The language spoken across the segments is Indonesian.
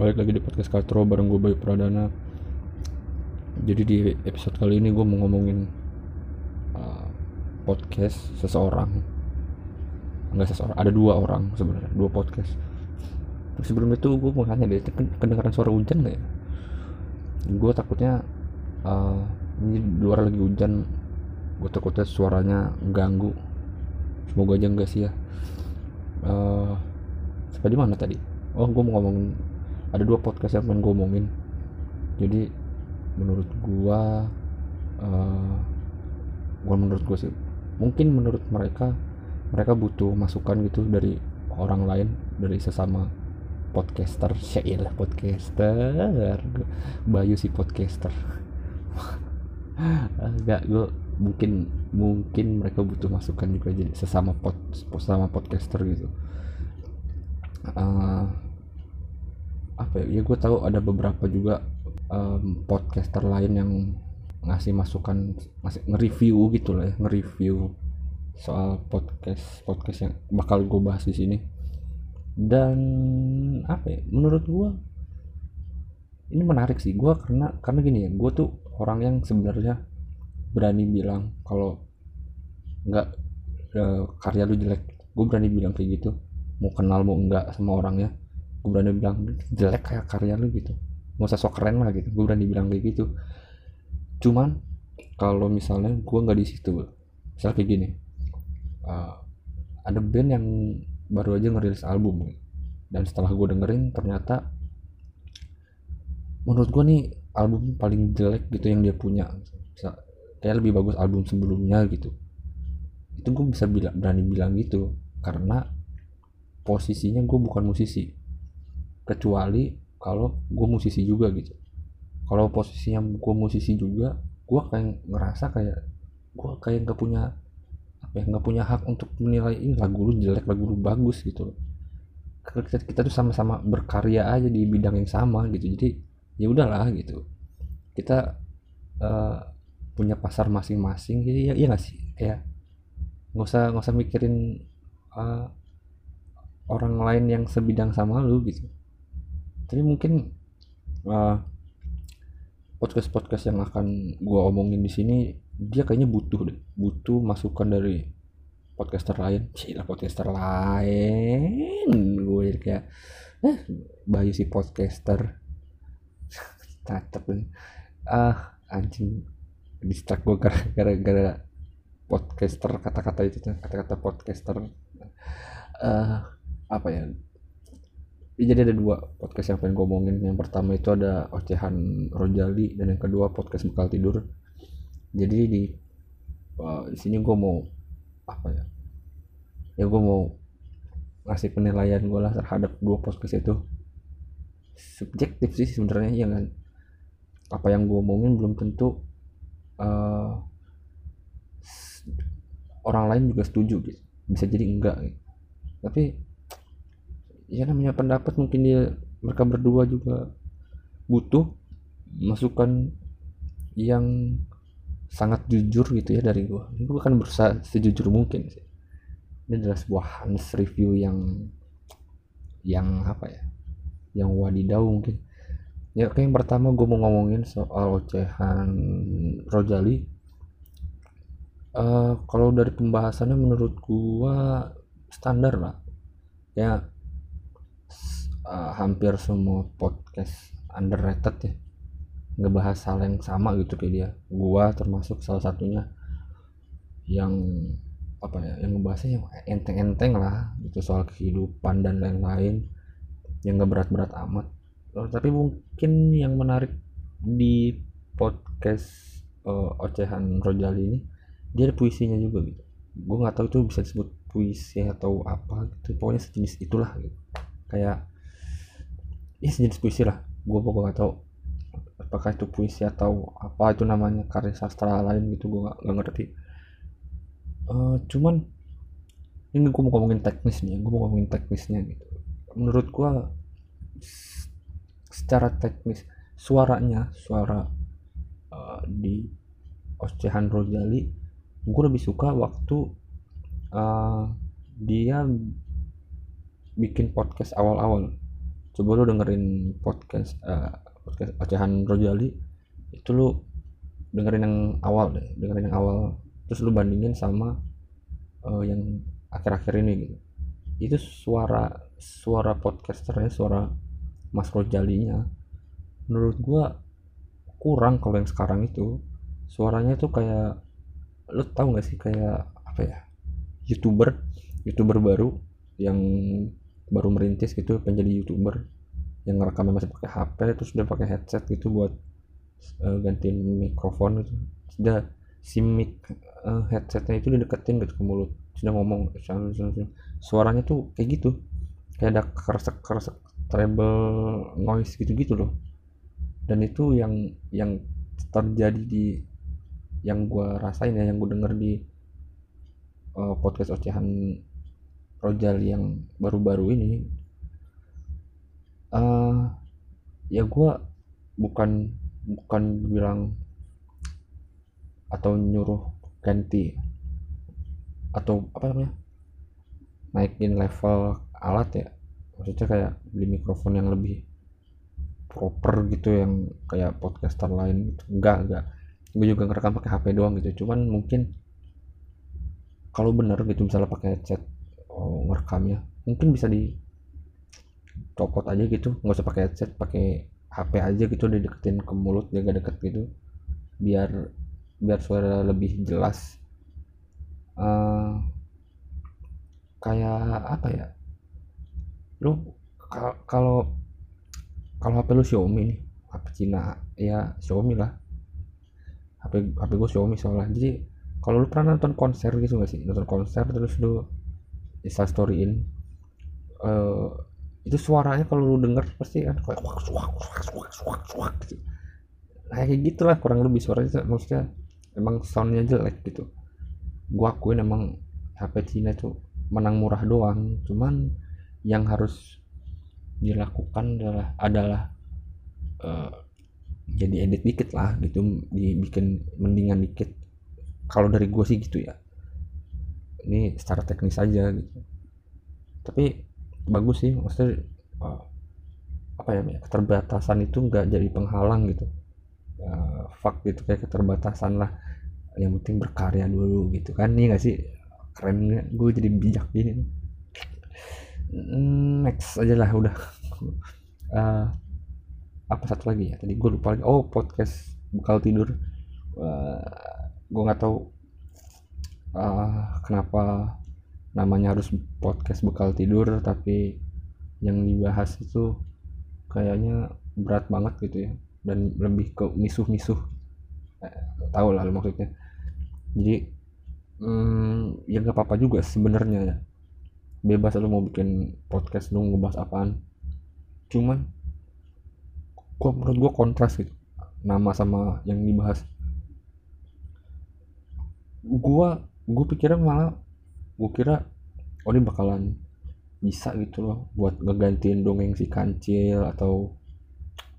balik lagi di podcast Katro bareng gue Bayu Pradana. Jadi di episode kali ini gue mau ngomongin uh, podcast seseorang. Enggak seseorang ada dua orang sebenarnya dua podcast. Sebelum itu gue mau nanya deh kedengaran suara hujan gak ya? Gue takutnya uh, ini luar lagi hujan gue takutnya suaranya ganggu. Semoga aja enggak sih ya. Uh, sampai di mana tadi? Oh gue mau ngomongin ada dua podcast yang pengen gue ngomongin jadi menurut gue uh, gue menurut gue sih mungkin menurut mereka mereka butuh masukan gitu dari orang lain dari sesama podcaster. Lah podcaster. Bayu si podcaster. Enggak gue mungkin mungkin mereka butuh masukan juga jadi sesama pod sesama podcaster gitu. Uh, apa ya, ya gue tahu ada beberapa juga um, podcaster lain yang ngasih masukan ngasih nge-review gitu lah ya nge-review soal podcast podcast yang bakal gue bahas di sini. Dan apa ya menurut gue ini menarik sih gue karena karena gini ya gue tuh orang yang sebenarnya berani bilang kalau nggak e, karya lu jelek. Gue berani bilang kayak gitu mau kenal mau enggak sama orangnya gue berani bilang jelek kayak karya lu gitu. Nggak usah sok keren lah gitu. Gue berani bilang kayak gitu. Cuman kalau misalnya gue nggak di situ misal kayak gini uh, ada band yang baru aja ngerilis album dan setelah gue dengerin ternyata menurut gue nih album paling jelek gitu yang dia punya. Kayak lebih bagus album sebelumnya gitu. Itu gue bisa bilang berani bilang gitu. Karena posisinya gue bukan musisi kecuali kalau gue musisi juga gitu. Kalau posisinya gue musisi juga gue kayak ngerasa kayak gue kayak nggak punya apa ya nggak punya hak untuk menilai ini lagu lu jelek lagu lu bagus gitu kita, kita tuh sama-sama berkarya aja di bidang yang sama gitu. Jadi ya udahlah gitu. Kita uh, punya pasar masing-masing jadi ya iya gak sih? Kayak nggak usah nggak usah mikirin uh, orang lain yang sebidang sama lu gitu tapi mungkin uh, podcast podcast yang akan gue omongin di sini dia kayaknya butuh deh. Butuh masukan dari podcaster lain. Lah podcaster lain. Gue kayak eh bayu si podcaster. Tatap ah anjing. Distract gue gara-gara podcaster kata-kata itu kata-kata podcaster. Uh, apa ya jadi ada dua podcast yang pengen gue ngomongin yang pertama itu ada ocehan Rojali dan yang kedua podcast bekal tidur. Jadi di uh, sini gue mau apa ya ya gue mau ngasih penilaian gue lah terhadap dua podcast itu. Subjektif sih sebenarnya ya kan? Apa yang gue omongin belum tentu uh, orang lain juga setuju gitu. Bisa jadi enggak gitu. tapi ya namanya pendapat mungkin dia mereka berdua juga butuh masukan yang sangat jujur gitu ya dari gue gue kan berusaha sejujur mungkin sih. Ini adalah sebuah Hans review yang yang apa ya yang wadidau mungkin. Ya oke yang pertama gue mau ngomongin soal ocehan Rojali. Uh, kalau dari pembahasannya menurut gue standar lah. Ya uh, hampir semua podcast underrated ya. Ngebahas hal yang sama gitu kayak dia. Gua termasuk salah satunya yang apa ya yang ngebahasnya yang enteng-enteng lah gitu soal kehidupan dan lain-lain yang gak berat-berat amat. Oh, tapi mungkin yang menarik di podcast uh, ocehan Rojali ini dia ada puisinya juga gitu. Gue nggak tahu itu bisa disebut puisi atau apa gitu. Pokoknya sejenis itulah gitu. Kayak ya sejenis puisi lah. Gue pokoknya nggak tahu apakah itu puisi atau apa itu namanya karya sastra lain gitu gue nggak ngerti. Uh, cuman ini gue mau ngomongin teknis nih gue mau ngomongin teknisnya gitu. Menurut gue secara teknis suaranya suara uh, di Ocehan Rojali gue lebih suka waktu uh, dia bikin podcast awal-awal coba lu dengerin podcast uh, podcast ocehan Rojali itu lu dengerin yang awal deh dengerin yang awal. Terus lu bandingin sama uh, yang akhir-akhir ini gitu. Itu suara suara podcasternya suara Mas Rojalinya menurut gua kurang kalau yang sekarang itu. Suaranya tuh kayak lu tau gak sih kayak apa ya? Youtuber youtuber baru yang baru merintis gitu pengen youtuber yang ngerekamnya masih pakai HP terus udah pakai headset gitu buat uh, gantiin mikrofon gitu. Sudah si mic uh, headsetnya itu dideketin gitu ke mulut. Sudah ngomong suaranya tuh kayak gitu. Kayak ada keresek keresek treble noise gitu gitu loh. Dan itu yang yang terjadi di yang gue rasain ya yang gue denger di uh, podcast ocehan Rojal yang baru-baru ini uh, ya gue bukan bukan bilang atau nyuruh ganti atau apa namanya naikin level alat ya. Maksudnya kayak beli mikrofon yang lebih proper gitu yang kayak podcaster lain gitu. Enggak enggak. Gue juga ngerekam pakai HP doang gitu. Cuman mungkin kalau bener gitu misalnya pakai headset ngerekamnya mungkin bisa di copot aja gitu. Nggak usah pakai headset pakai HP aja gitu dideketin ke mulut jaga deket gitu. Biar biar suara lebih jelas. Uh, kayak apa ya? Lu kalau kalau HP lu Xiaomi nih HP Cina ya Xiaomi lah. HP HP gue Xiaomi soalnya. Jadi kalau lu pernah nonton konser gitu gak sih? Nonton konser terus lu install storyin uh, itu suaranya kalau lu denger pasti kan kayak wak suak suak suak suak suak gitu. Nah, kayak gitulah kurang lebih suaranya maksudnya emang soundnya jelek gitu. Gua akuin emang HP Cina itu menang murah doang cuman yang harus dilakukan adalah adalah uh, jadi edit dikit lah gitu dibikin mendingan dikit. Kalau dari gue sih gitu ya ini secara teknis aja gitu. Tapi bagus sih maksudnya uh, apa ya keterbatasan itu nggak jadi penghalang gitu. Uh, fak gitu kayak keterbatasan lah. Yang penting berkarya dulu gitu kan nih gak sih? Keren gue jadi bijak gini. Next aja lah udah. Uh, apa satu lagi ya? Tadi gue lupa lagi. Oh podcast bekal tidur. Uh, gue nggak tahu uh, kenapa namanya harus podcast bekal tidur tapi yang dibahas itu kayaknya berat banget gitu ya. Dan lebih ke misuh-misuh eh, tahu lah maksudnya. Jadi hmm, ya gak apa-apa juga sebenarnya ya. Bebas lu mau bikin podcast lu ngebahas apaan. Cuman gua menurut gua kontras gitu nama sama yang dibahas. Gua gua pikirnya malah gua kira oh ini bakalan bisa gitu loh buat ngegantiin dongeng si kancil atau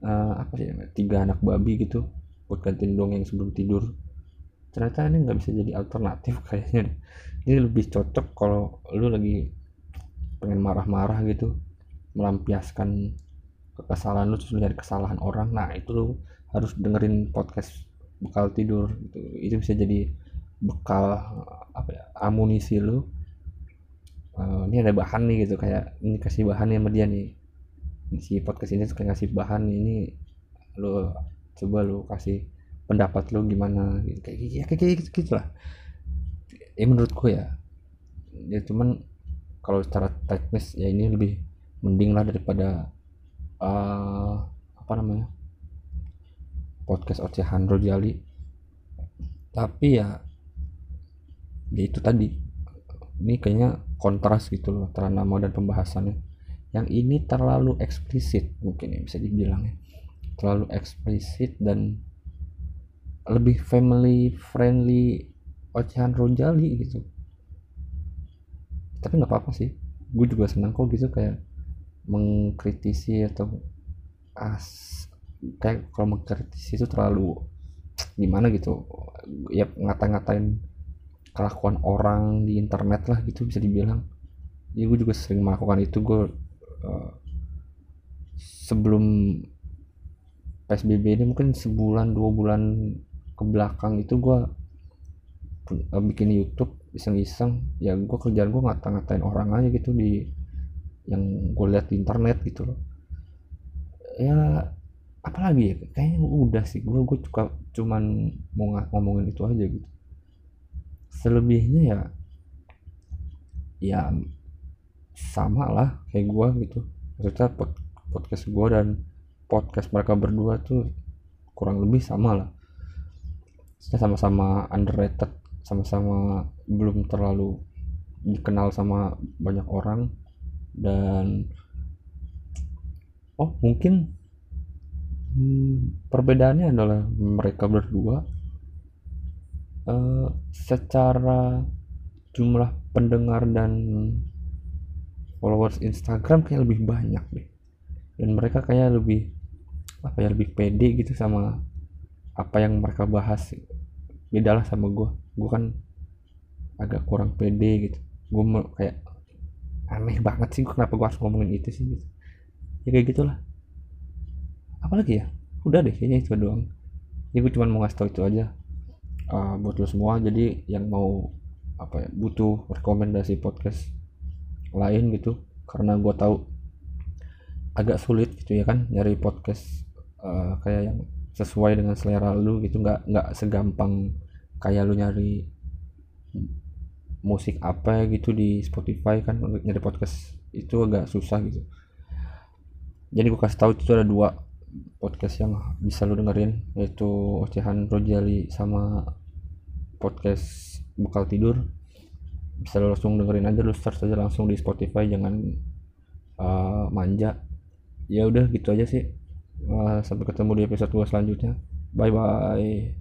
uh, apa sih tiga anak babi gitu buat gantiin dongeng sebelum tidur. Ternyata ini nggak bisa jadi alternatif kayaknya ini lebih cocok kalau lu lagi pengen marah-marah gitu melampiaskan kekesalan lu terus nyari kesalahan orang. Nah itu lu harus dengerin podcast bekal tidur gitu. Itu bisa jadi bekal apa ya amunisi lu. Uh, ini ada bahan nih gitu kayak ini kasih bahan sama dia nih. Si podcast ini suka ngasih bahan ini lu coba lu kasih pendapat lu gimana gitu. Kayak gitu kayak gitu, gitu lah. Ya menurutku ya ya cuman kalau secara teknis ya ini lebih mending lah daripada uh, apa namanya podcast ocehan Rojali tapi ya ya itu tadi. Ini kayaknya kontras gitu loh antara nama dan pembahasannya. Yang ini terlalu eksplisit mungkin ya bisa dibilang ya. Terlalu eksplisit dan lebih family friendly ocehan Rojali gitu. Tapi nggak apa-apa sih. Gue juga senang kok gitu kayak mengkritisi atau as kayak kalau mengkritisi itu terlalu gimana gitu. Ya ngata-ngatain kelakuan orang di internet lah gitu bisa dibilang. Ya gue juga sering melakukan itu. Gue uh, sebelum PSBB ini mungkin sebulan dua bulan ke belakang itu gue bikin YouTube iseng-iseng. Ya gue kerjaan gue ngata-ngatain orang aja gitu di yang gue lihat di internet gitu loh. Ya apalagi ya kayaknya udah sih. Gue gue suka cuman mau ngomongin itu aja gitu selebihnya ya ya sama lah kayak gue gitu. Maksudnya podcast gue dan podcast mereka berdua tuh kurang lebih sama lah. Sama-sama underrated sama-sama belum terlalu dikenal sama banyak orang dan oh mungkin hmm, perbedaannya adalah mereka berdua uh, secara jumlah pendengar dan followers Instagram kayak lebih banyak deh. Dan mereka kayak lebih apa ya lebih pede gitu sama apa yang mereka bahas. Beda lah sama gue gue kan agak kurang pede gitu. Gue kayak aneh banget sih kenapa gue harus ngomongin itu sih gitu. Ya kayak gitulah. Apalagi ya? Udah deh kayaknya itu doang. Ya gue cuma mau ngasih tau itu aja uh, buat lo semua. Jadi yang mau apa ya butuh rekomendasi podcast lain gitu karena gue tahu agak sulit gitu ya kan nyari podcast uh, kayak yang sesuai dengan selera lu gitu. Nggak nggak segampang kayak lu nyari musik apa gitu di Spotify kan. Untuk nyari podcast itu agak susah gitu. Jadi gue kasih tahu itu ada dua podcast yang bisa lu dengerin yaitu ocehan Rojali sama podcast bekal tidur bisa lu langsung dengerin aja lu search aja langsung di Spotify jangan uh, manja. Ya udah gitu aja sih. Uh, sampai ketemu di episode 2 selanjutnya. Bye bye